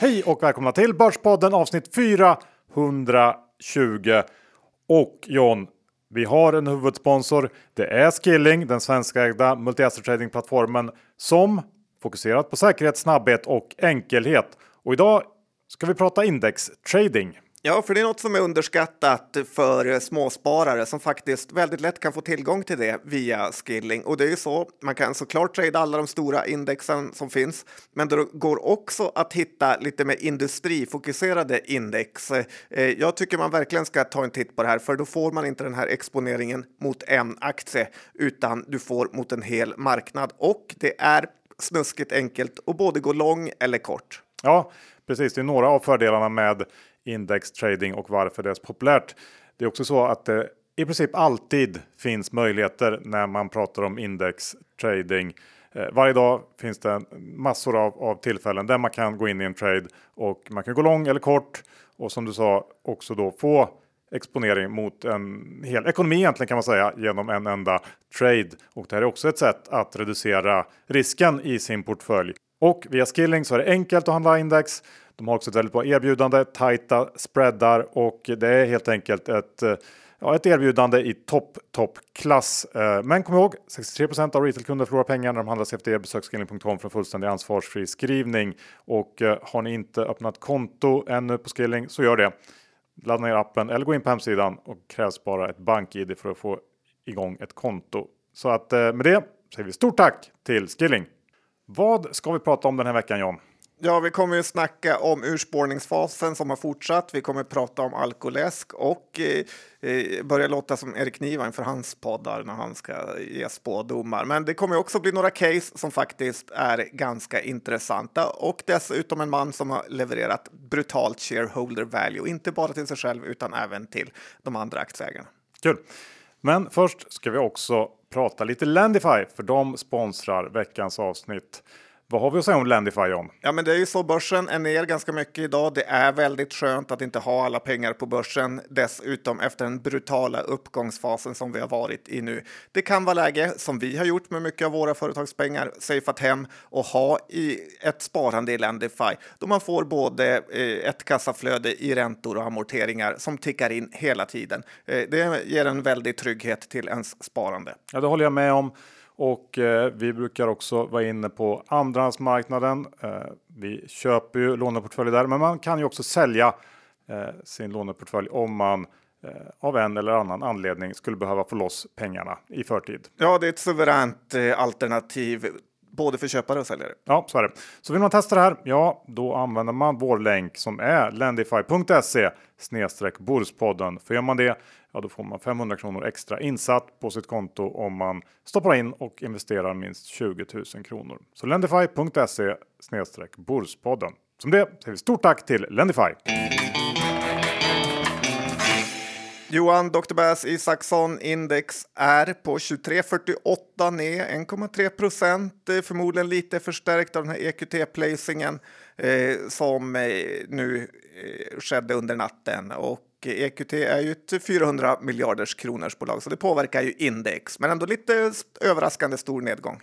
Hej och välkomna till Börspodden avsnitt 420. Och John, vi har en huvudsponsor. Det är Skilling, den svenskägda multi-asset trading-plattformen som fokuserat på säkerhet, snabbhet och enkelhet. Och idag ska vi prata indextrading. Ja, för det är något som är underskattat för småsparare som faktiskt väldigt lätt kan få tillgång till det via Skilling. Och det är ju så, man kan såklart trada alla de stora indexen som finns, men det går också att hitta lite mer industrifokuserade index. Eh, jag tycker man verkligen ska ta en titt på det här, för då får man inte den här exponeringen mot en aktie, utan du får mot en hel marknad. Och det är snuskigt enkelt att både gå lång eller kort. Ja, precis. Det är några av fördelarna med indextrading och varför det är så populärt. Det är också så att det i princip alltid finns möjligheter när man pratar om indextrading. Eh, varje dag finns det massor av, av tillfällen där man kan gå in i en trade och man kan gå lång eller kort och som du sa också då få exponering mot en hel ekonomi egentligen kan man säga genom en enda trade. Och det här är också ett sätt att reducera risken i sin portfölj. Och via Skilling så är det enkelt att handla index. De har också ett väldigt bra erbjudande, tajta spreadar och det är helt enkelt ett eh, Ja, ett erbjudande i topp, toppklass. Eh, men kom ihåg, 63% av retailkunder förlorar pengar när de handlar CFD. Besök skilling.com för fullständig ansvarsfri skrivning. Och eh, har ni inte öppnat konto ännu på Skilling så gör det. Ladda ner appen eller gå in på hemsidan och krävs bara ett bank-id för att få igång ett konto. Så att med det säger vi stort tack till Skilling. Vad ska vi prata om den här veckan John? Ja, vi kommer ju snacka om urspårningsfasen som har fortsatt. Vi kommer prata om alkoläsk och eh, eh börja låta som Erik Niva inför hans poddar när han ska ge spådomar. Men det kommer också bli några case som faktiskt är ganska intressanta och dessutom en man som har levererat brutalt shareholder value, inte bara till sig själv utan även till de andra aktieägarna. Kul! Men först ska vi också prata lite Landify för de sponsrar veckans avsnitt. Vad har vi att säga om Landify John? Ja, men det är ju så. Börsen är ner ganska mycket idag. Det är väldigt skönt att inte ha alla pengar på börsen. Dessutom efter den brutala uppgångsfasen som vi har varit i nu. Det kan vara läge, som vi har gjort med mycket av våra företagspengar, safeat hem och ha i ett sparande i Landify då man får både eh, ett kassaflöde i räntor och amorteringar som tickar in hela tiden. Eh, det ger en väldig trygghet till ens sparande. Ja, det håller jag med om. Och eh, vi brukar också vara inne på andrahandsmarknaden. Eh, vi köper ju låneportföljer där, men man kan ju också sälja eh, sin låneportfölj om man eh, av en eller annan anledning skulle behöva få loss pengarna i förtid. Ja, det är ett suveränt eh, alternativ både för köpare och säljare. Ja, så är det. Så vill man testa det här, ja, då använder man vår länk som är lendify.se snedstreck Borspodden. För gör man det, ja, då får man 500 kronor extra insatt på sitt konto om man stoppar in och investerar minst 20 000 kronor. Så lendify.se snedstreck Börspodden. Som det säger vi stort tack till Lendify. Johan Dr. Bass Isaksson index är på 23,48 ner 1,3 procent. Eh, förmodligen lite förstärkt av den här EQT-placingen eh, som eh, nu eh, skedde under natten. Och EQT är ju ett 400 miljarders kronors bolag så det påverkar ju index, men ändå lite överraskande stor nedgång.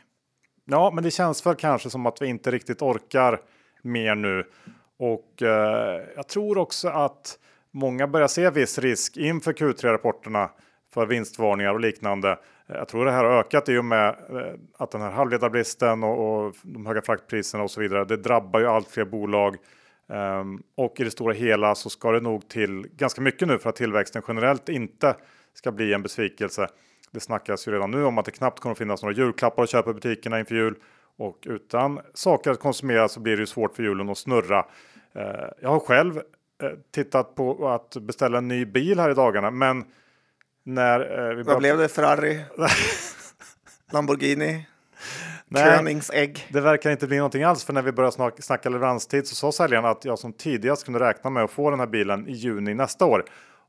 Ja, men det känns väl kanske som att vi inte riktigt orkar mer nu och eh, jag tror också att många börjar se viss risk inför Q3-rapporterna för vinstvarningar och liknande. Jag tror det här har ökat i och med eh, att den här halvledarbristen och, och de höga fraktpriserna och så vidare. Det drabbar ju allt fler bolag um, och i det stora hela så ska det nog till ganska mycket nu för att tillväxten generellt inte ska bli en besvikelse. Det snackas ju redan nu om att det knappt kommer att finnas några julklappar att köpa i butikerna inför jul och utan saker att konsumera så blir det ju svårt för julen att snurra. Uh, jag har själv Eh, tittat på att beställa en ny bil här i dagarna, men när eh, vi Vad blev det? Ferrari? Lamborghini? Träningsägg? Det verkar inte bli någonting alls, för när vi började snacka leveranstid så sa säljaren att jag som tidigast kunde räkna med att få den här bilen i juni nästa år.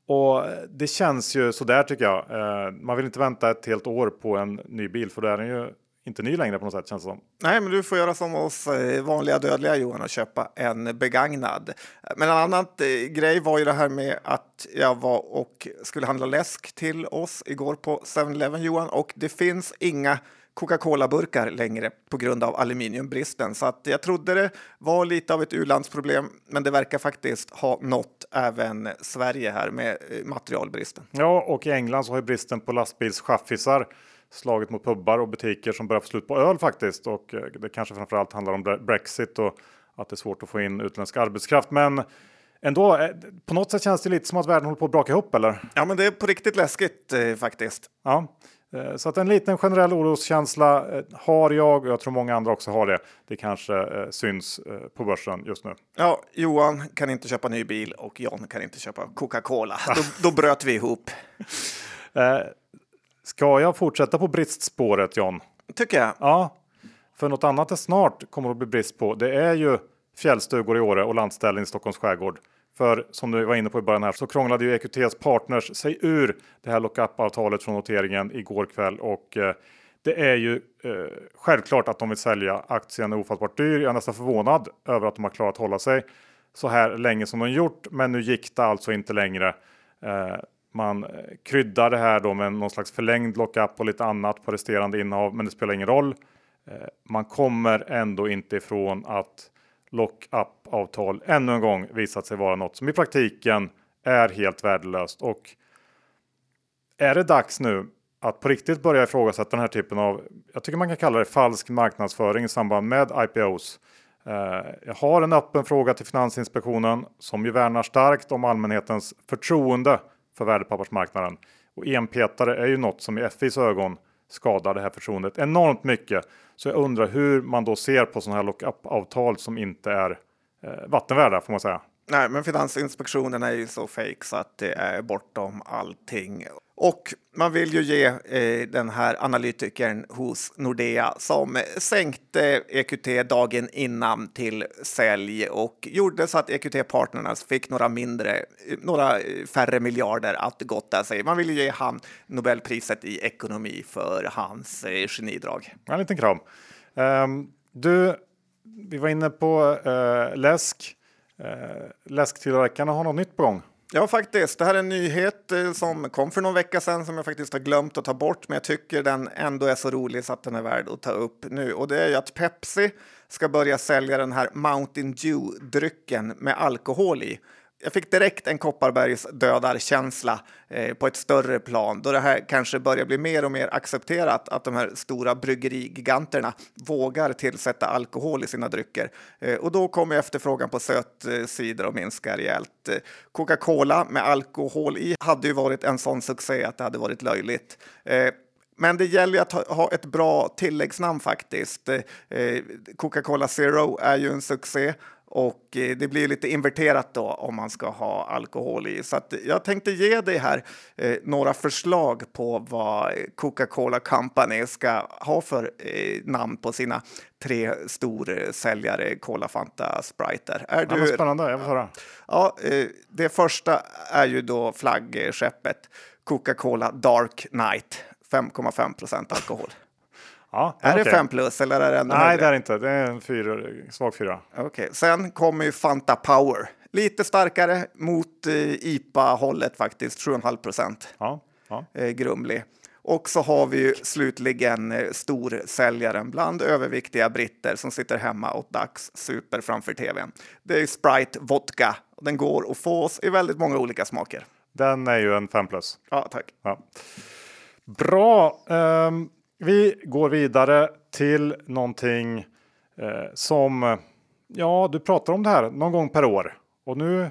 Och det känns ju sådär tycker jag. Eh, man vill inte vänta ett helt år på en ny bil, för då är den ju inte ny längre på något sätt känns det som. Nej, men du får göra som oss eh, vanliga dödliga Johan och köpa en begagnad. Men en annan eh, grej var ju det här med att jag var och skulle handla läsk till oss igår på 7-Eleven Johan och det finns inga Coca-Cola-burkar längre på grund av aluminiumbristen. Så att jag trodde det var lite av ett u-landsproblem, men det verkar faktiskt ha nått även Sverige här med eh, materialbristen. Ja, och i England så har ju bristen på lastbilschaffisar slagit mot pubbar och butiker som börjar få slut på öl faktiskt. Och eh, det kanske framförallt handlar om Brexit och att det är svårt att få in utländsk arbetskraft. Men ändå, eh, på något sätt känns det lite som att världen håller på att braka ihop, eller? Ja, men det är på riktigt läskigt eh, faktiskt. Ja, så att en liten generell oroskänsla eh, har jag och jag tror många andra också har det. Det kanske eh, syns eh, på börsen just nu. Ja, Johan kan inte köpa ny bil och John kan inte köpa Coca-Cola. Då, då bröt vi ihop. Ska jag fortsätta på bristspåret John? Tycker jag. Ja, för något annat det snart kommer att bli brist på. Det är ju fjällstugor i Åre och landställen i Stockholms skärgård. För som du var inne på i början här så krånglade ju EQTs partners sig ur det här lockup-avtalet från noteringen igår kväll och eh, det är ju eh, självklart att de vill sälja aktien är ofattbart dyr. Jag är nästan förvånad över att de har klarat hålla sig så här länge som de gjort. Men nu gick det alltså inte längre. Eh, man kryddar det här då med någon slags förlängd lockup och lite annat på resterande innehav, men det spelar ingen roll. Eh, man kommer ändå inte ifrån att lock-up-avtal ännu en gång visat sig vara något som i praktiken är helt värdelöst. Och är det dags nu att på riktigt börja ifrågasätta den här typen av, jag tycker man kan kalla det falsk marknadsföring i samband med IPOs. Eh, jag har en öppen fråga till Finansinspektionen som ju värnar starkt om allmänhetens förtroende för värdepappersmarknaden. Och enpetare är ju något som i FIs ögon skadar det här förtroendet enormt mycket. Så jag undrar hur man då ser på sådana här lockup-avtal som inte är eh, vattenvärda får man säga. Nej, men Finansinspektionen är ju så fake så att det är bortom allting. Och man vill ju ge eh, den här analytikern hos Nordea som sänkte EQT dagen innan till sälj och gjorde så att EQT Partners fick några mindre, eh, några eh, färre miljarder att gotta sig. Man vill ju ge han Nobelpriset i ekonomi för hans eh, genidrag. En liten kram. Um, du, vi var inne på uh, läsk. Eh, läsktillverkarna har något nytt på gång. Ja, faktiskt. Det här är en nyhet eh, som kom för någon vecka sedan som jag faktiskt har glömt att ta bort, men jag tycker den ändå är så rolig så att den är värd att ta upp nu. Och det är ju att Pepsi ska börja sälja den här Mountain Dew-drycken med alkohol i jag fick direkt en Kopparbergs dödarkänsla eh, på ett större plan då det här kanske börjar bli mer och mer accepterat att de här stora bryggerigiganterna vågar tillsätta alkohol i sina drycker. Eh, och då kommer efterfrågan på sötsidor och minska rejält. Eh, Coca-Cola med alkohol i hade ju varit en sån succé att det hade varit löjligt. Eh, men det gäller ju att ha ett bra tilläggsnamn faktiskt. Eh, eh, Coca-Cola Zero är ju en succé och eh, det blir lite inverterat då om man ska ha alkohol i. Så jag tänkte ge dig här eh, några förslag på vad Coca-Cola Company ska ha för eh, namn på sina tre storsäljare Cola, Fanta, Sprite. Är du... Ja, spännande, jag vill höra. Ja, eh, det första är ju då flaggskeppet Coca-Cola Dark Night, 5,5 procent alkohol. Ja, är okay. det 5 plus eller är det ännu Nej, det är inte. Det är en fyra, svag fyra. Okay. Sen kommer ju Fanta Power. Lite starkare mot eh, IPA-hållet faktiskt, 7,5 procent. Ja, ja. Eh, grumlig. Och så har vi ju slutligen eh, storsäljaren bland överviktiga britter som sitter hemma och dags super framför tvn. Det är Sprite Vodka. Den går att få oss i väldigt många olika smaker. Den är ju en 5 plus. Ja, tack. Ja. Bra. Um, vi går vidare till någonting eh, som, ja, du pratar om det här någon gång per år och nu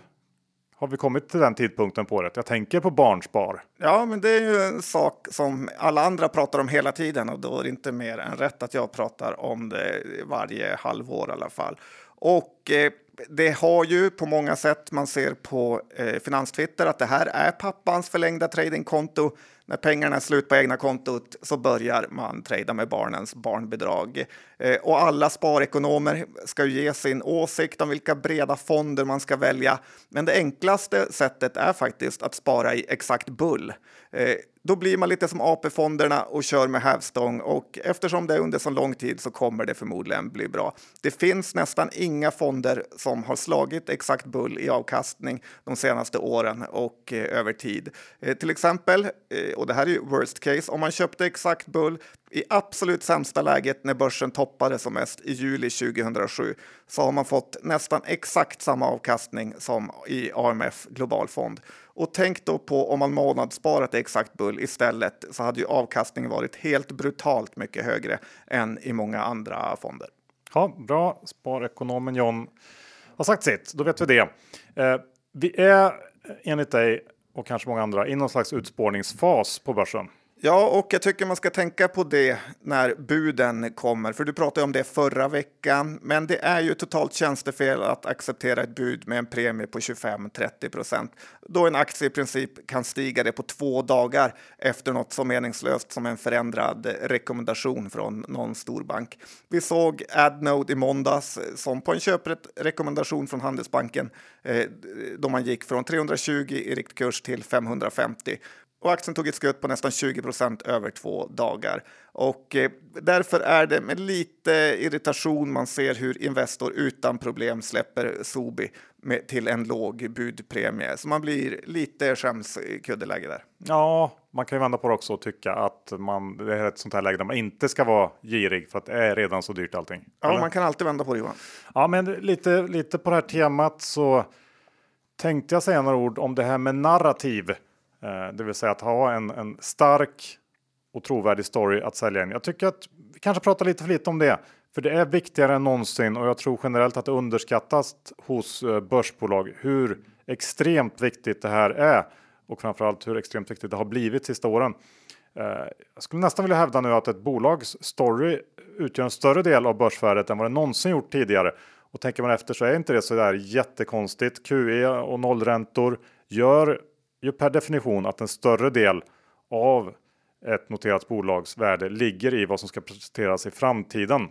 har vi kommit till den tidpunkten på året. Jag tänker på barnspar. Ja, men det är ju en sak som alla andra pratar om hela tiden och då är det inte mer än rätt att jag pratar om det varje halvår i alla fall. Och eh, det har ju på många sätt, man ser på eh, Finanstwitter, att det här är pappans förlängda tradingkonto när pengarna är slut på egna kontot så börjar man trada med barnens barnbidrag. Eh, och alla sparekonomer ska ju ge sin åsikt om vilka breda fonder man ska välja. Men det enklaste sättet är faktiskt att spara i exakt bull. Eh, då blir man lite som AP-fonderna och kör med hävstång och eftersom det är under så lång tid så kommer det förmodligen bli bra. Det finns nästan inga fonder som har slagit exakt bull i avkastning de senaste åren och eh, över tid. Eh, till exempel eh, Och det här är ju worst case. Om man köpte exakt Bull i absolut sämsta läget när börsen toppade som mest i juli 2007 så har man fått nästan exakt samma avkastning som i AMF Global Fond. Och tänk då på om man månadssparat exakt Bull istället så hade ju avkastningen varit helt brutalt mycket högre än i många andra fonder. Ja, bra. Sparekonomen John har sagt sitt. Då vet vi det. Eh, vi är eh, enligt dig och kanske många andra i någon slags utspårningsfas på börsen. Ja, och jag tycker man ska tänka på det när buden kommer, för du pratade om det förra veckan. Men det är ju totalt tjänstefel att acceptera ett bud med en premie på 25-30 procent, då en aktie i princip kan stiga det på två dagar efter något så meningslöst som en förändrad rekommendation från någon storbank. Vi såg Adnode i måndags som på en köprekommendation från Handelsbanken eh, då man gick från 320 i riktkurs till 550 och aktien tog ett skutt på nästan 20 procent över två dagar. Och eh, därför är det med lite irritation man ser hur Investor utan problem släpper Sobi med, till en låg budpremie. Så man blir lite skämskuddeläge där. Ja, man kan ju vända på det också och tycka att man, det är ett sånt här läge där man inte ska vara girig för att det är redan så dyrt allting. Ja, Eller? man kan alltid vända på det Johan. Ja, men lite, lite på det här temat så tänkte jag säga några ord om det här med narrativ Eh, det vill säga att ha en, en stark och trovärdig story att sälja in. Jag tycker att vi kanske pratar lite för lite om det. För det är viktigare än någonsin och jag tror generellt att det underskattas hos eh, börsbolag hur extremt viktigt det här är. Och framförallt hur extremt viktigt det har blivit sista åren. Eh, jag skulle nästan vilja hävda nu att ett bolags story utgör en större del av börsvärdet än vad det någonsin gjort tidigare. Och tänker man efter så är inte det så där jättekonstigt. QE och nollräntor gör ju per definition att en större del av ett noterat bolags värde ligger i vad som ska presenteras i framtiden.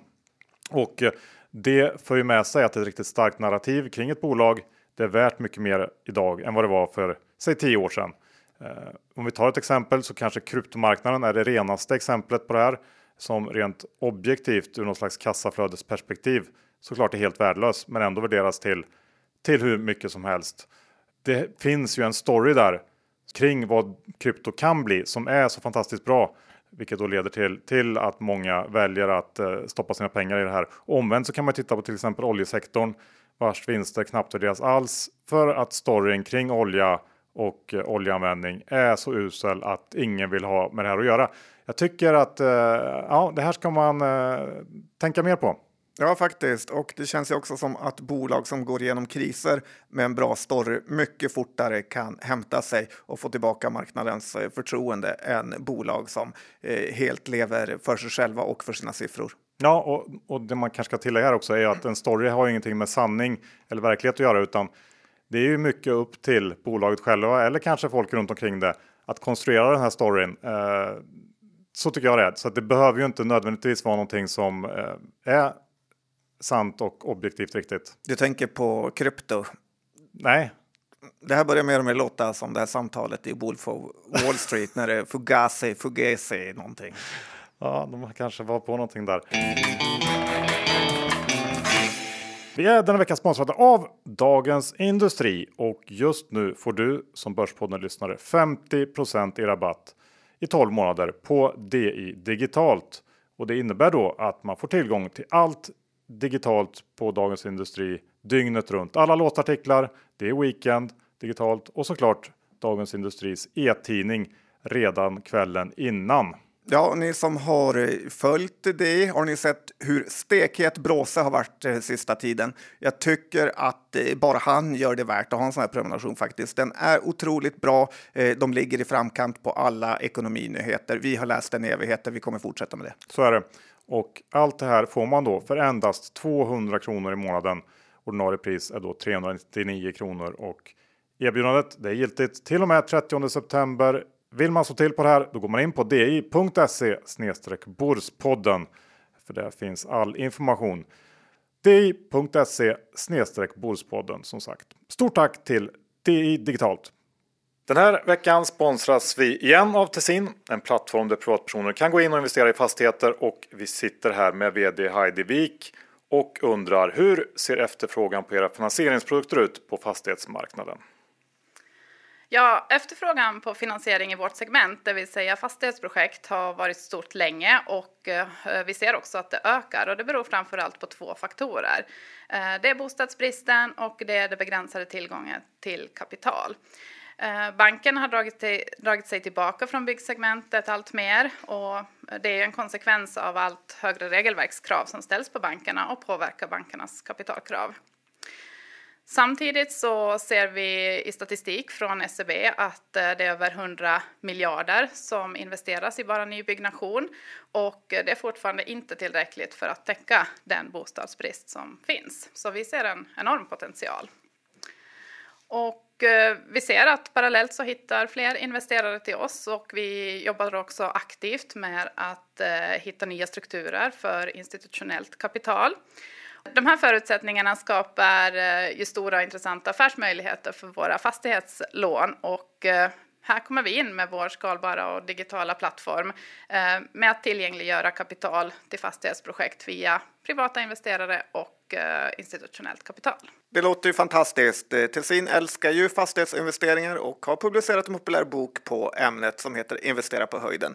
Och eh, det för ju med sig att ett riktigt starkt narrativ kring ett bolag det är värt mycket mer idag än vad det var för säg 10 år sedan. Eh, om vi tar ett exempel så kanske kryptomarknaden är det renaste exemplet på det här som rent objektivt ur någon slags kassaflödesperspektiv såklart är helt värdelös men ändå värderas till till hur mycket som helst det finns ju en story där kring vad krypto kan bli som är så fantastiskt bra. Vilket då leder till, till att många väljer att eh, stoppa sina pengar i det här. Omvänt så kan man titta på till exempel oljesektorn vars vinster knappt värderas alls för att storyn kring olja och eh, oljeanvändning är så usel att ingen vill ha med det här att göra. Jag tycker att eh, ja, det här ska man eh, tänka mer på. Ja, faktiskt. Och det känns ju också som att bolag som går igenom kriser med en bra story mycket fortare kan hämta sig och få tillbaka marknadens eh, förtroende än bolag som eh, helt lever för sig själva och för sina siffror. Ja, och, och det man kanske ska tillägga här också är att en story har ingenting med sanning eller verklighet att göra, utan det är ju mycket upp till bolaget själva eller kanske folk runt omkring det att konstruera den här storyn. Eh, så tycker jag det är. Så det behöver ju inte nödvändigtvis vara någonting som eh, är sant och objektivt riktigt. Du tänker på krypto? Nej. Det här börjar mer och mer låta som det här samtalet i Wolf of Wall Street när det är Fugazi, Fugazi någonting. Ja, de kanske var på någonting där. Vi är denna vecka sponsrade av Dagens Industri och just nu får du som Börspodden-lyssnare 50 i rabatt i 12 månader på DI Digitalt. Och det innebär då att man får tillgång till allt digitalt på Dagens Industri dygnet runt. Alla låtartiklar, det är Weekend digitalt och såklart Dagens Industris e-tidning redan kvällen innan. Ja, ni som har följt det, har ni sett hur stekhet Bråse har varit eh, sista tiden? Jag tycker att eh, bara han gör det värt att ha en sån här prenumeration faktiskt. Den är otroligt bra. Eh, de ligger i framkant på alla ekonominyheter. Vi har läst den i evigheter. Vi kommer fortsätta med det. Så är det. Och allt det här får man då för endast 200 kronor i månaden. Ordinarie pris är då 399 kronor och erbjudandet det är giltigt till och med 30 september. Vill man så till på det här då går man in på di.se Borspodden för där finns all information. di.se Borspodden som sagt. Stort tack till DI Digitalt. Den här veckan sponsras vi igen av Tessin, en plattform där privatpersoner kan gå in och investera i fastigheter och vi sitter här med VD Heidi Wik och undrar hur ser efterfrågan på era finansieringsprodukter ut på fastighetsmarknaden? Ja, efterfrågan på finansiering i vårt segment, det vill säga fastighetsprojekt, har varit stort länge och eh, vi ser också att det ökar och det beror framför allt på två faktorer. Eh, det är bostadsbristen och det är den begränsade tillgången till kapital. Eh, banken har dragit, till, dragit, sig tillbaka från byggsegmentet allt mer och det är en konsekvens av allt högre regelverkskrav som ställs på bankerna och påverkar bankernas kapitalkrav. Samtidigt så ser vi i statistik från SCB att eh, det är över 100 miljarder som investeras i bara nybyggnation och det är fortfarande inte tillräckligt för att täcka den bostadsbrist som finns. Så vi ser en enorm potential. Och Eh, vi ser att parallellt så hittar fler investerare till oss och vi jobbar också aktivt med att eh, hitta nya strukturer för institutionellt kapital. De här förutsättningarna skapar eh, ju stora och intressanta affärsmöjligheter för våra fastighetslån och här kommer vi in med vår skalbara och digitala plattform eh, med att tillgängliggöra kapital till fastighetsprojekt via privata investerare och eh, institutionellt kapital. Det låter ju fantastiskt. Eh, Tessin älskar ju fastighetsinvesteringar och har publicerat en populär bok på ämnet som heter Investera på höjden.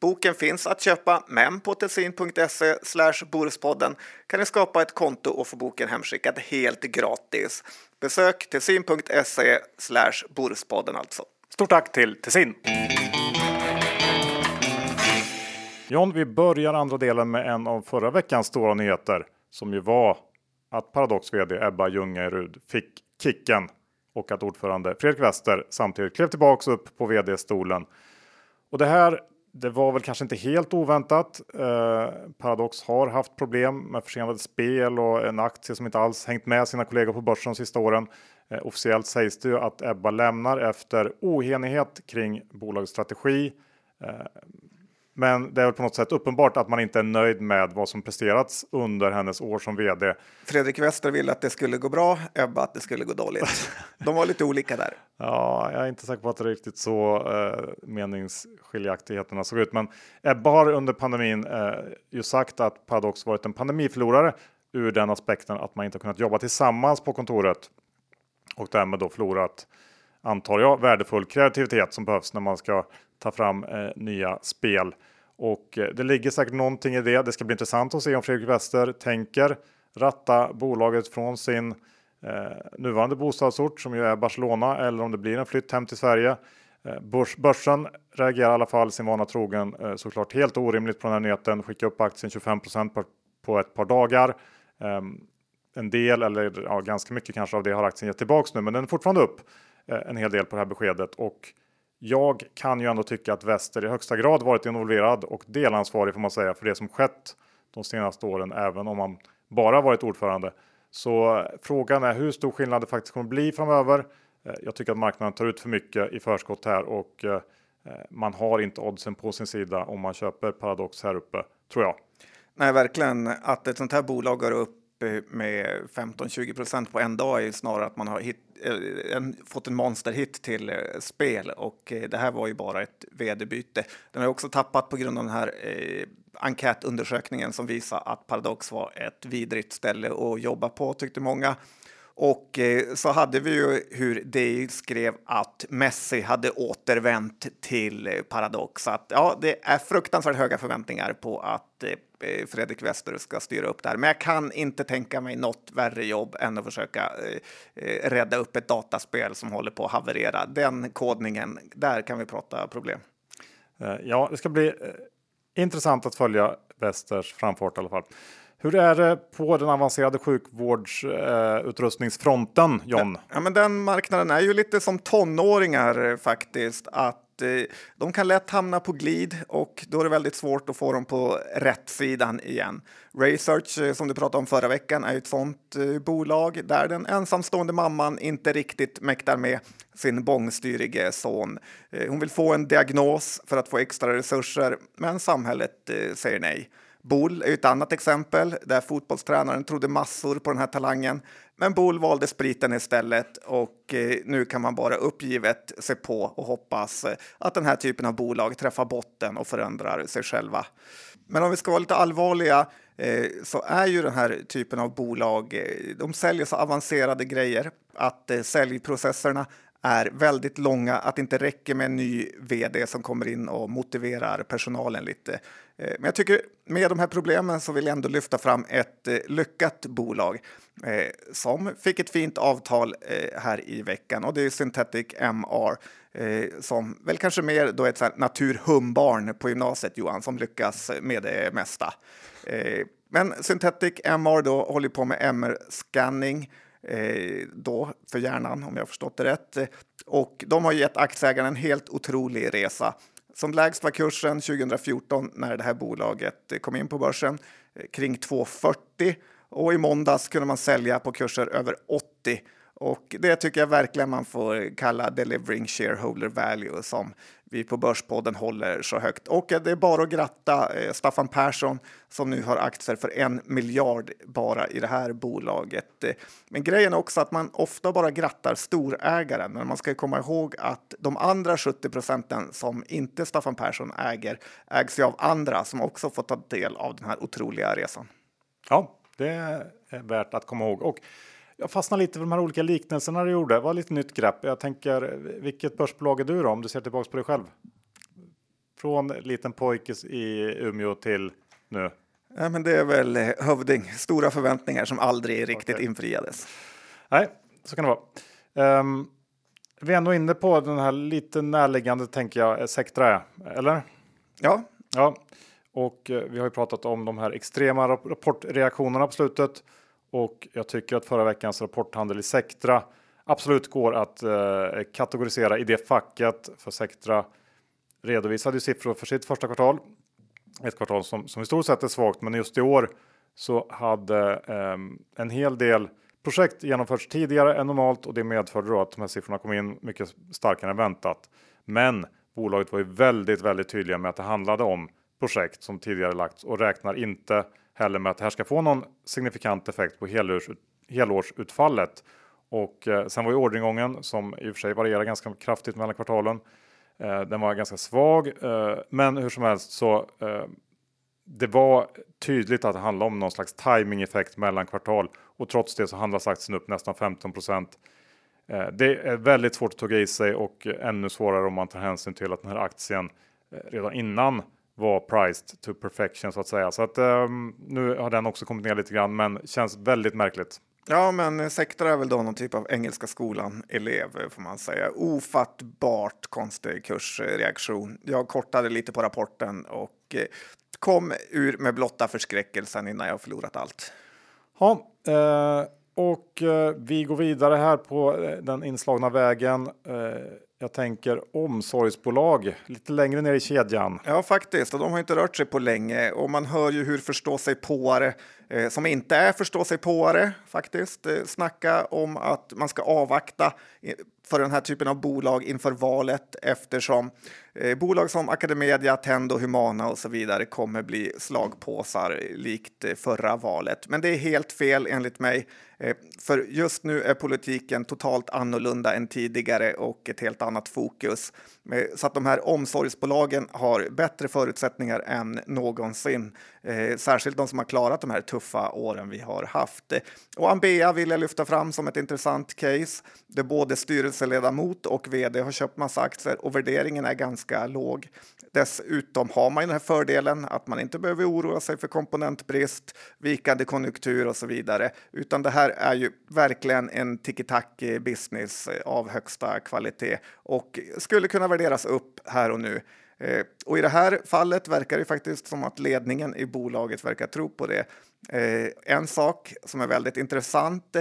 Boken finns att köpa, men på tessin.se Boruspodden kan ni skapa ett konto och få boken hemskickad helt gratis. Besök tessin.se Boruspodden alltså. Stort tack till Tessin! John, vi börjar andra delen med en av förra veckans stora nyheter som ju var att Paradox VD Ebba Ljungerud fick kicken och att ordförande Fredrik Wester samtidigt klev tillbaks upp på vd-stolen. Och det här det var väl kanske inte helt oväntat. Eh, Paradox har haft problem med försenade spel och en aktie som inte alls hängt med sina kollegor på börsen de sista åren. Eh, officiellt sägs det ju att Ebba lämnar efter oenighet kring bolagets strategi. Eh, men det är väl på något sätt uppenbart att man inte är nöjd med vad som presterats under hennes år som vd. Fredrik Wester ville att det skulle gå bra, Ebba att det skulle gå dåligt. De var lite olika där. Ja, jag är inte säker på att det är riktigt så eh, meningsskiljaktigheterna såg ut. Men Ebba har under pandemin eh, ju sagt att Paradox varit en pandemiförlorare ur den aspekten att man inte kunnat jobba tillsammans på kontoret och därmed då förlorat, antar jag, värdefull kreativitet som behövs när man ska ta fram eh, nya spel. Och eh, det ligger säkert någonting i det. Det ska bli intressant att se om Fredrik Wester tänker ratta bolaget från sin eh, nuvarande bostadsort som ju är Barcelona eller om det blir en flytt hem till Sverige. Eh, börs, börsen reagerar i alla fall sin vana trogen eh, såklart helt orimligt på den här nyheten. Skicka upp aktien 25 på, på ett par dagar. Eh, en del eller ja, ganska mycket kanske av det har aktien gett tillbaks nu, men den är fortfarande upp eh, en hel del på det här beskedet och jag kan ju ändå tycka att väster i högsta grad varit involverad och delansvarig får man säga för det som skett de senaste åren, även om man bara varit ordförande. Så eh, frågan är hur stor skillnad det faktiskt kommer bli framöver. Eh, jag tycker att marknaden tar ut för mycket i förskott här och eh, man har inte oddsen på sin sida om man köper Paradox här uppe, tror jag. Nej, verkligen. Att ett sånt här bolag går upp med 15-20 procent på en dag är ju snarare att man har hittat Eh, en, fått en monsterhit till eh, spel och eh, det här var ju bara ett vd-byte. Den har också tappat på grund av den här eh, enkätundersökningen som visar att Paradox var ett vidrigt ställe att jobba på tyckte många. Och eh, så hade vi ju hur det skrev att Messi hade återvänt till eh, Paradox. Paradox. Att, ja, det är fruktansvärt höga förväntningar på att eh, Fredrik Wester ska styra upp där. Men jag kan inte tänka mig något värre jobb än att försöka rädda upp ett dataspel som håller på att haverera. Den kodningen, där kan vi prata problem. Ja, det ska bli intressant att följa Westers framfart i alla fall. Hur är det på den avancerade sjukvårdsutrustningsfronten, eh, John? Ja, men den marknaden är ju lite som tonåringar eh, faktiskt. Att eh, de kan lätt hamna på glid och då är det väldigt svårt att få dem på rätt sidan igen. Research, eh, som du pratade om förra veckan, är ett sådant eh, bolag där den ensamstående mamman inte riktigt mäktar med sin bångstyrige son. Eh, hon vill få en diagnos för att få extra resurser, men samhället eh, säger nej. Bull är ett annat exempel där fotbollstränaren trodde massor på den här talangen. Men Bull valde spriten istället och eh, nu kan man bara uppgivet se på och hoppas eh, att den här typen av bolag träffar botten och förändrar sig själva. Men om vi ska vara lite allvarliga eh, så är ju den här typen av bolag, de säljer så avancerade grejer att säljprocesserna är väldigt långa, att det inte räcker med en ny vd som kommer in och motiverar personalen lite. Eh, men jag tycker med de här problemen så vill jag ändå lyfta fram ett eh, lyckat bolag eh, som fick ett fint avtal här i veckan och det är Synthetic MR som väl kanske mer då ett naturhumbarn på gymnasiet Johan som lyckas med det mesta. Men Synthetic MR då håller på med MR-scanning Eh, då för hjärnan om jag förstått det rätt. Och de har gett aktieägarna en helt otrolig resa. Som lägst var kursen 2014 när det här bolaget kom in på börsen eh, kring 2,40 och i måndags kunde man sälja på kurser över 80 och det tycker jag verkligen man får kalla delivering shareholder value som vi på Börspodden håller så högt. Och eh, det är bara att gratta eh, Staffan Persson som nu har aktier för en miljard bara i det här bolaget. Eh, men grejen är också att man ofta bara grattar storägaren, men man ska komma ihåg att de andra 70 procenten som inte Staffan Persson äger ägs ju av andra som också får ta del av den här otroliga resan. Ja, det är värt att komma ihåg. Och jag fastnar lite för de här olika liknelserna du gjorde. Det var lite nytt grepp. Jag tänker, vilket börsbolag är du då om du ser tillbaks på dig själv? Från liten pojke i Umeå till nu. Ja, men det är väl eh, hövding. Stora förväntningar som aldrig riktigt okay. infriades. Nej, så kan det vara. Um, vi är ändå inne på den här lite närliggande, tänker jag, Sectra, eller? Ja. Ja, och eh, vi har ju pratat om de här extrema rapportreaktionerna på slutet. Och jag tycker att förra veckans rapporthandel i Sectra absolut går att eh, kategorisera i det facket. För Sectra redovisade ju siffror för sitt första kvartal. Ett kvartal som, som i stort sett är svagt, men just i år så hade eh, en hel del projekt genomförts tidigare än normalt och det medförde då att de här siffrorna kom in mycket starkare än väntat. Men bolaget var ju väldigt, väldigt tydliga med att det handlade om projekt som tidigare lagts och räknar inte heller med att det här ska få någon signifikant effekt på helårs, helårsutfallet. Och eh, sen var ju orderingången som i och för sig varierar ganska kraftigt mellan kvartalen. Eh, den var ganska svag, eh, men hur som helst så eh, det var tydligt att det handlade om någon slags timingeffekt mellan kvartal och trots det så handlas aktien upp nästan 15 eh, Det är väldigt svårt att tugga i sig och ännu svårare om man tar hänsyn till att den här aktien eh, redan innan var priced to perfection så att säga. Så att um, nu har den också kommit ner lite grann, men känns väldigt märkligt. Ja, men Sektor är väl då någon typ av Engelska skolan elev får man säga. Ofattbart konstig kursreaktion. Jag kortade lite på rapporten och eh, kom ur med blotta förskräckelsen innan jag förlorat allt. Ja, eh, och eh, vi går vidare här på eh, den inslagna vägen. Eh, jag tänker omsorgsbolag lite längre ner i kedjan. Ja, faktiskt. Och de har inte rört sig på länge och man hör ju hur förstå sig påare eh, som inte är förstå sig påare faktiskt eh, snacka om att man ska avvakta eh, för den här typen av bolag inför valet eftersom Eh, bolag som Academedia, Tendo, Humana och så vidare kommer bli slagpåsar likt eh, förra valet. Men det är helt fel enligt mig. Eh, för just nu är politiken totalt annorlunda än tidigare och ett helt annat fokus. Så att de här omsorgsbolagen har bättre förutsättningar än någonsin. Särskilt de som har klarat de här tuffa åren vi har haft. Och Ambea vill jag lyfta fram som ett intressant case där både styrelseledamot och vd har köpt massa aktier och värderingen är ganska låg. Dessutom har man den här fördelen att man inte behöver oroa sig för komponentbrist, vikande konjunktur och så vidare, utan det här är ju verkligen en tiki-taki business eh, av högsta kvalitet och skulle kunna värderas upp här och nu. Eh, och i det här fallet verkar det faktiskt som att ledningen i bolaget verkar tro på det. Eh, en sak som är väldigt intressant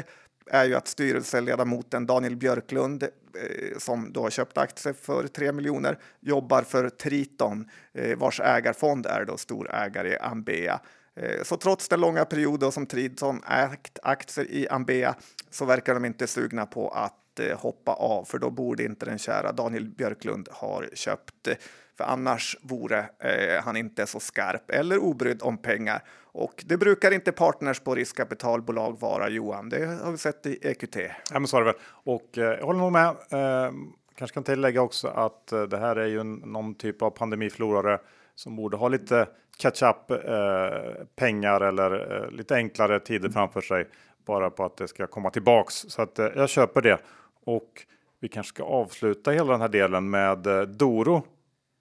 är ju att styrelseledamoten Daniel Björklund eh, som då har köpt aktier för 3 miljoner jobbar för Triton eh, vars ägarfond är då storägare i Ambea. Eh, så trots den långa perioden som Triton ägt aktier i Ambea så verkar de inte sugna på att hoppa av, för då borde inte den kära Daniel Björklund ha köpt för annars vore eh, han inte så skarp eller obrydd om pengar. Och det brukar inte partners på riskkapitalbolag vara, Johan. Det har vi sett i EQT. Ja, men så är det väl. Och eh, jag håller nog med. Eh, kanske kan tillägga också att eh, det här är ju en, någon typ av pandemiförlorare som borde ha lite catch up eh, pengar eller eh, lite enklare tider framför sig bara på att det ska komma tillbaks. Så att eh, jag köper det. Och vi kanske ska avsluta hela den här delen med eh, Doro.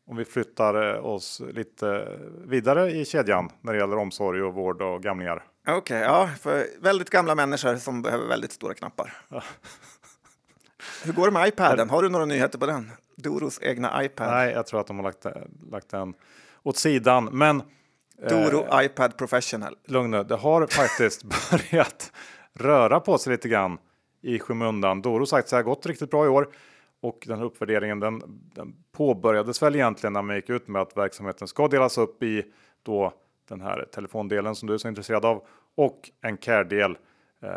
Om vi flyttar eh, oss lite vidare i kedjan när det gäller omsorg och vård och gamlingar. Okej, okay, ja, för väldigt gamla människor som behöver väldigt stora knappar. Hur går det med iPaden? Har du några nyheter på den? Doros egna iPad? Nej, jag tror att de har lagt, lagt den åt sidan. Men Doro eh, iPad Professional. Lugn nu, det har faktiskt börjat röra på sig lite grann i skymundan. Doros aktie har gått riktigt bra i år och den här uppvärderingen den, den påbörjades väl egentligen när man gick ut med att verksamheten ska delas upp i då den här telefondelen som du är så intresserad av och en care-del. Eh,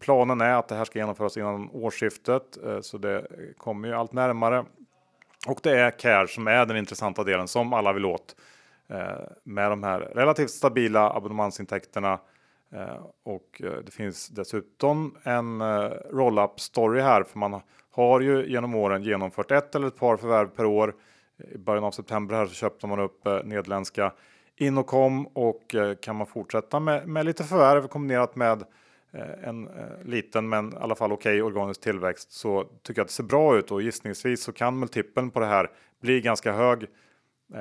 planen är att det här ska genomföras innan årsskiftet eh, så det kommer ju allt närmare. Och det är care som är den intressanta delen som alla vill åt eh, med de här relativt stabila abonnemangsintäkterna Eh, och eh, det finns dessutom en eh, roll-up story här för man har ju genom åren genomfört ett eller ett par förvärv per år. I början av september här så köpte man upp eh, nederländska Innocom och eh, kan man fortsätta med, med lite förvärv kombinerat med eh, en liten men i alla fall okej okay, organisk tillväxt så tycker jag att det ser bra ut och gissningsvis så kan multipeln på det här bli ganska hög.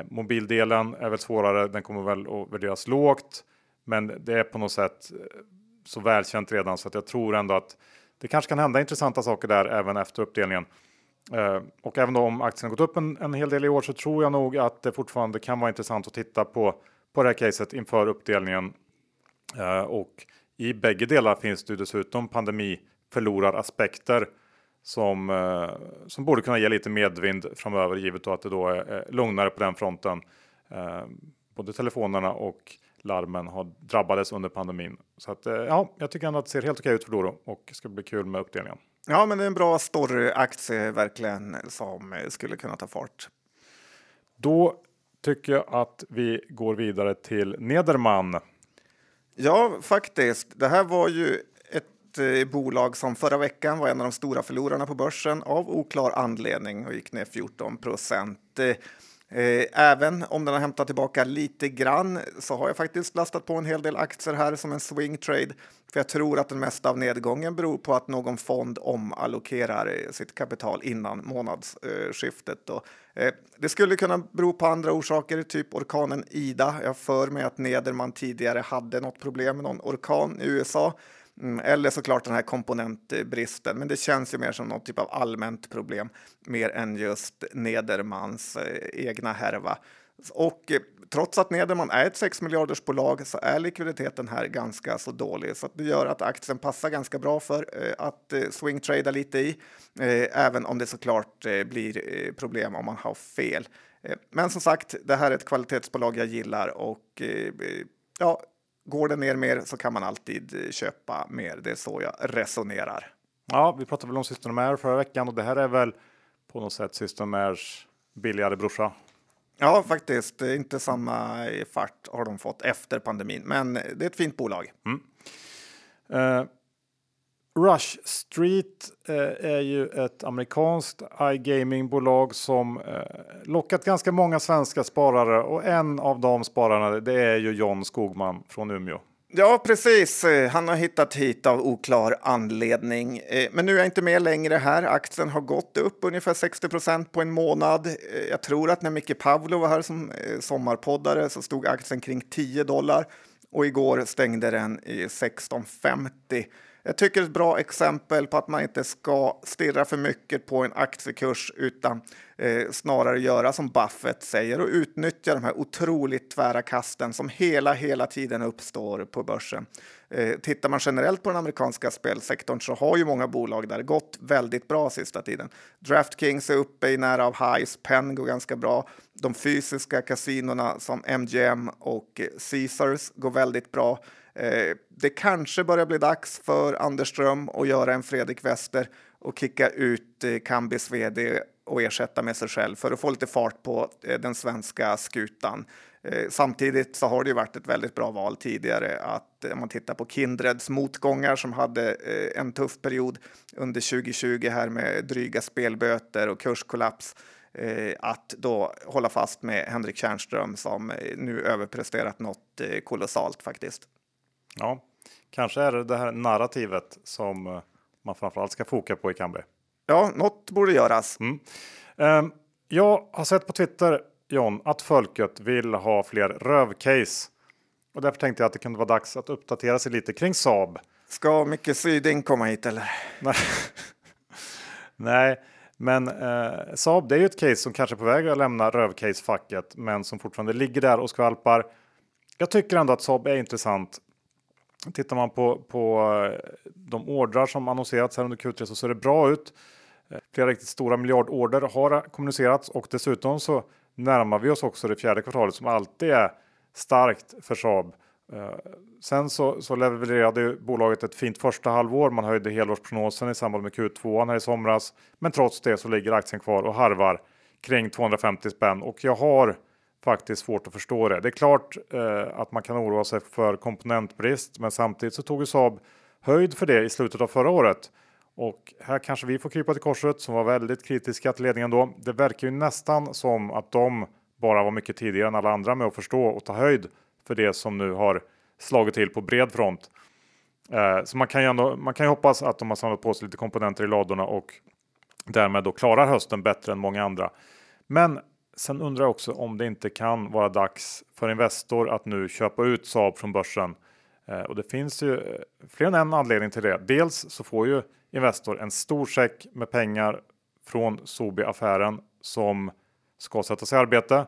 Mobildelen är väl svårare, den kommer väl att värderas lågt. Men det är på något sätt så välkänt redan så att jag tror ändå att det kanske kan hända intressanta saker där även efter uppdelningen. Eh, och även då om aktien gått upp en, en hel del i år så tror jag nog att det fortfarande kan vara intressant att titta på på det här caset inför uppdelningen. Eh, och i bägge delar finns det dessutom pandemi förloraraspekter som, eh, som borde kunna ge lite medvind framöver givet då att det då är lugnare på den fronten. Eh, både telefonerna och larmen har drabbades under pandemin. Så att, eh, ja, jag tycker ändå att det ser helt okej ut för Doro och ska bli kul med uppdelningen. Ja, men det är en bra storyaktie verkligen som skulle kunna ta fart. Då tycker jag att vi går vidare till Nederman. Ja, faktiskt. Det här var ju ett eh, bolag som förra veckan var en av de stora förlorarna på börsen av oklar anledning och gick ner 14 procent. Eh, även om den har hämtat tillbaka lite grann så har jag faktiskt lastat på en hel del aktier här som en swing trade. För jag tror att den mesta av nedgången beror på att någon fond omallokerar eh, sitt kapital innan månadsskiftet. Eh, det skulle kunna bero på andra orsaker, typ orkanen Ida. Jag för mig att Nederman tidigare hade något problem med någon orkan i USA. Mm, eller såklart den här komponentbristen, men det känns ju mer som någon typ av allmänt problem mer än just Nedermans eh, egna härva. Och eh, trots att Nederman är ett 6 miljarders bolag så är likviditeten här ganska så dålig, så det gör att aktien passar ganska bra för eh, att eh, swingtrada lite i, eh, även om det såklart eh, blir problem om man har fel. Men som sagt, det här är ett kvalitetsbolag jag gillar och ja, Går det ner mer så kan man alltid eh, köpa mer. Det är så jag resonerar. Ja, vi pratade väl om Systemair förra veckan och det här är väl på något sätt Systemairs billigare brorsa. Ja, faktiskt. Inte samma fart har de fått efter pandemin, men det är ett fint bolag. Mm. Uh, Rush Street eh, är ju ett amerikanskt iGaming-bolag som eh, lockat ganska många svenska sparare och en av de spararna det är ju John Skogman från Umeå. Ja, precis. Eh, han har hittat hit av oklar anledning. Eh, men nu är jag inte med längre här. Aktien har gått upp ungefär 60 procent på en månad. Eh, jag tror att när Micke Pavlo var här som sommarpoddare så stod aktien kring 10 dollar och igår stängde den i 16,50. Jag tycker ett bra exempel på att man inte ska stirra för mycket på en aktiekurs utan eh, snarare göra som Buffett säger och utnyttja de här otroligt tvära kasten som hela, hela tiden uppstår på börsen. Eh, tittar man generellt på den amerikanska spelsektorn så har ju många bolag där gått väldigt bra sista tiden. DraftKings är uppe i nära av highs, Penn går ganska bra. De fysiska kasinona som MGM och Caesars går väldigt bra. Eh, det kanske börjar bli dags för Anders Ström att göra en Fredrik Wester och kicka ut eh, Kambis vd och ersätta med sig själv för att få lite fart på eh, den svenska skutan. Samtidigt så har det ju varit ett väldigt bra val tidigare att om man tittar på Kindreds motgångar som hade en tuff period under 2020 här med dryga spelböter och kurskollaps att då hålla fast med Henrik Tjärnström som nu överpresterat något kolossalt faktiskt. Ja, kanske är det det här narrativet som eh, man framförallt ska foka på i Kambi. Ja, något borde göras. Mm. Um, jag har sett på Twitter, John, att folket vill ha fler rövcase. Och därför tänkte jag att det kunde vara dags att uppdatera sig lite kring Saab. Ska Micke Syding komma hit eller? Nej, men eh, Saab det är ju ett case som kanske är på väg att lämna rövcase-facket, men som fortfarande ligger där och skvalpar. Jag tycker ändå att Saab är intressant. Tittar man på, på eh, de ordrar som annonserats här under Q3 så ser det bra ut. Eh, flera riktigt stora miljardorder har kommunicerats och dessutom så närmar vi oss också det fjärde kvartalet som alltid är starkt för Saab. Eh, sen så, så levererade bolaget ett fint första halvår. Man höjde helårsprognosen i samband med Q2 här i somras. Men trots det så ligger aktien kvar och harvar kring 250 spänn och jag har faktiskt svårt att förstå det. Det är klart eh, att man kan oroa sig för komponentbrist, men samtidigt så tog ju Saab höjd för det i slutet av förra året. Och här kanske vi får krypa till korset som var väldigt kritiska till ledningen då. Det verkar ju nästan som att de bara var mycket tidigare än alla andra med att förstå och ta höjd för det som nu har slagit till på bred front. Eh, så man kan ju ändå, man kan ju hoppas att de har samlat på sig lite komponenter i ladorna och därmed då klarar hösten bättre än många andra. Men sen undrar jag också om det inte kan vara dags för Investor att nu köpa ut Saab från börsen. Eh, och det finns ju eh, fler än en anledning till det. Dels så får ju Investor en stor säck med pengar från Sobi-affären som ska sättas i arbete.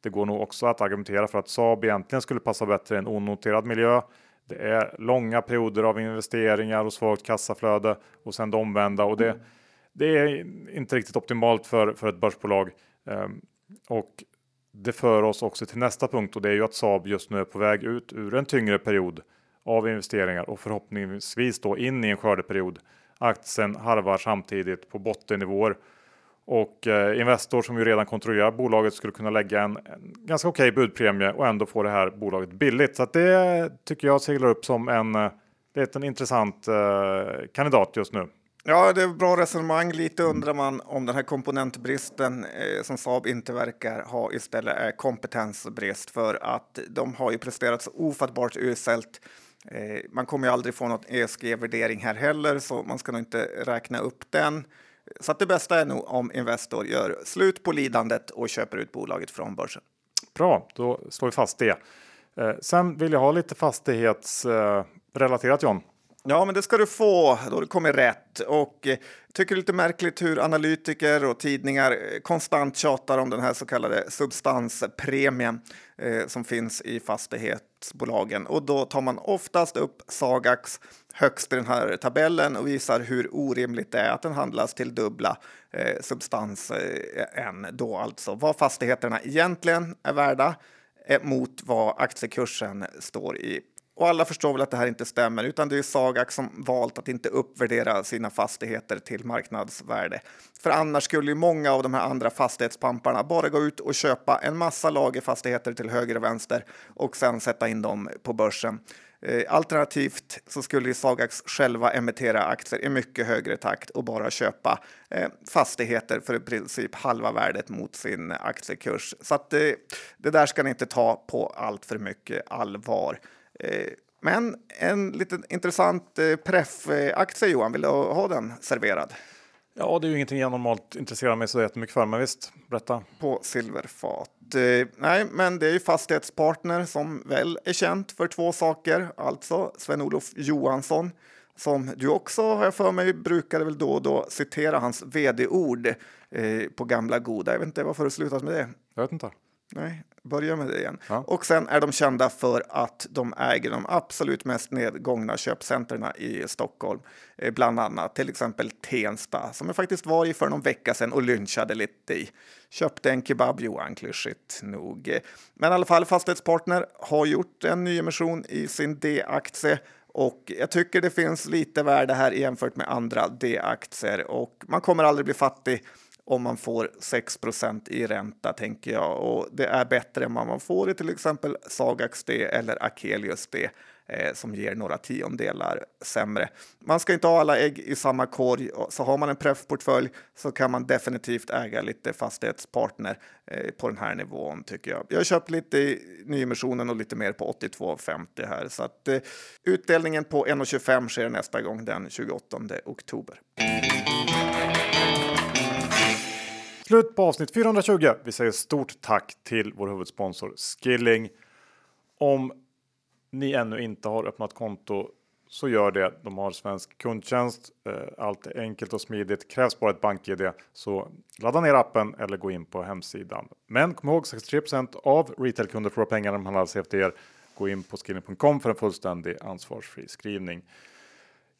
Det går nog också att argumentera för att Saab egentligen skulle passa bättre i en onoterad miljö. Det är långa perioder av investeringar och svagt kassaflöde och sen det omvända och det, det är inte riktigt optimalt för, för ett börsbolag. Um, och det för oss också till nästa punkt och det är ju att Saab just nu är på väg ut ur en tyngre period av investeringar och förhoppningsvis då in i en skördeperiod. Aktien harvar samtidigt på bottennivåer och eh, Investor som ju redan kontrollerar bolaget skulle kunna lägga en, en ganska okej okay budpremie och ändå få det här bolaget billigt. Så att det tycker jag seglar upp som en, eh, liten det är en intressant eh, kandidat just nu. Ja, det är bra resonemang. Lite undrar man om den här komponentbristen eh, som Saab inte verkar ha istället är kompetensbrist för att de har ju presterat så ofattbart uselt. Eh, man kommer ju aldrig få något ESG-värdering här heller, så man ska nog inte räkna upp den. Så att det bästa är nog om Investor gör slut på lidandet och köper ut bolaget från börsen. Bra, då slår vi fast det. Eh, sen vill jag ha lite fastighetsrelaterat eh, John. Ja, men det ska du få då det kommer rätt. Och eh, tycker det är lite märkligt hur analytiker och tidningar eh, konstant tjatar om den här så kallade substanspremien eh, som finns i fastighetsbolagen. Och då tar man oftast upp Sagax högst i den här tabellen och visar hur orimligt det är att den handlas till dubbla eh, substans eh, än då alltså vad fastigheterna egentligen är värda eh, mot vad aktiekursen står i och alla förstår väl att det här inte stämmer, utan det är Sagax som valt att inte uppvärdera sina fastigheter till marknadsvärde. För annars skulle ju många av de här andra fastighetspamparna bara gå ut och köpa en massa lagerfastigheter till höger och vänster och sen sätta in dem på börsen. Eh, alternativt så skulle ju Sagax själva emittera aktier i mycket högre takt och bara köpa eh, fastigheter för i princip halva värdet mot sin aktiekurs. Så att det, det där ska ni inte ta på allt för mycket allvar. Eh, men en liten intressant eh, pref-aktie Johan, vill du ha den serverad? Ja, det är ju ingenting jag normalt intresserar mig så jättemycket för, men visst, berätta. På silverfat. Eh, nej, men det är ju Fastighetspartner som väl är känt för två saker, alltså Sven-Olof Johansson som du också har jag för mig brukade väl då och då citera hans vd-ord eh, på gamla goda. Jag vet inte varför du slutat med det. Jag vet inte. Nej, börja med det igen. Ja. Och sen är de kända för att de äger de absolut mest nedgångna köpcentren i Stockholm. Eh, bland annat till exempel Tensta som jag faktiskt var i för någon vecka sedan och lynchade lite i. Köpte en kebab Johan, klyschigt nog. Men i alla fall Fastighetspartner har gjort en nyemission i sin D-aktie och jag tycker det finns lite värde här jämfört med andra D-aktier och man kommer aldrig bli fattig om man får 6% i ränta tänker jag och det är bättre än vad man får i till exempel Sagax D eller Akelius D eh, som ger några tiondelar sämre. Man ska inte ha alla ägg i samma korg, så har man en preffportfölj så kan man definitivt äga lite fastighetspartner eh, på den här nivån tycker jag. Jag har köpt lite i nyemissionen och lite mer på 82,50 här så att eh, utdelningen på 1,25 sker nästa gång den 28 oktober. Slut på avsnitt 420. Vi säger stort tack till vår huvudsponsor Skilling. Om ni ännu inte har öppnat konto så gör det. De har svensk kundtjänst. Eh, allt är enkelt och smidigt. Krävs bara ett bank-id. Så ladda ner appen eller gå in på hemsidan. Men kom ihåg 63% av retailkunder förlorar pengar när de handlar er. Gå in på skilling.com för en fullständig ansvarsfri skrivning.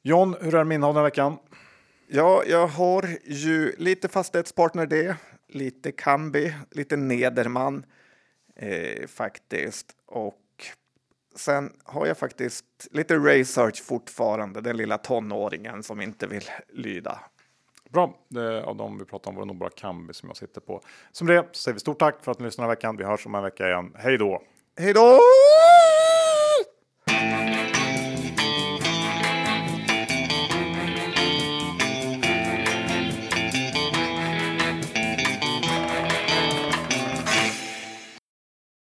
John, hur är min av den här veckan? Ja, jag har ju lite fastighetspartner det, lite Kambi, lite Nederman eh, faktiskt. Och sen har jag faktiskt lite research fortfarande, den lilla tonåringen som inte vill lyda. Bra, det av dem vi pratar om var det nog bara Kambi som jag sitter på. Som det säger vi stort tack för att ni lyssnar den här veckan. Vi hörs om en vecka igen. Hej då! Hej då!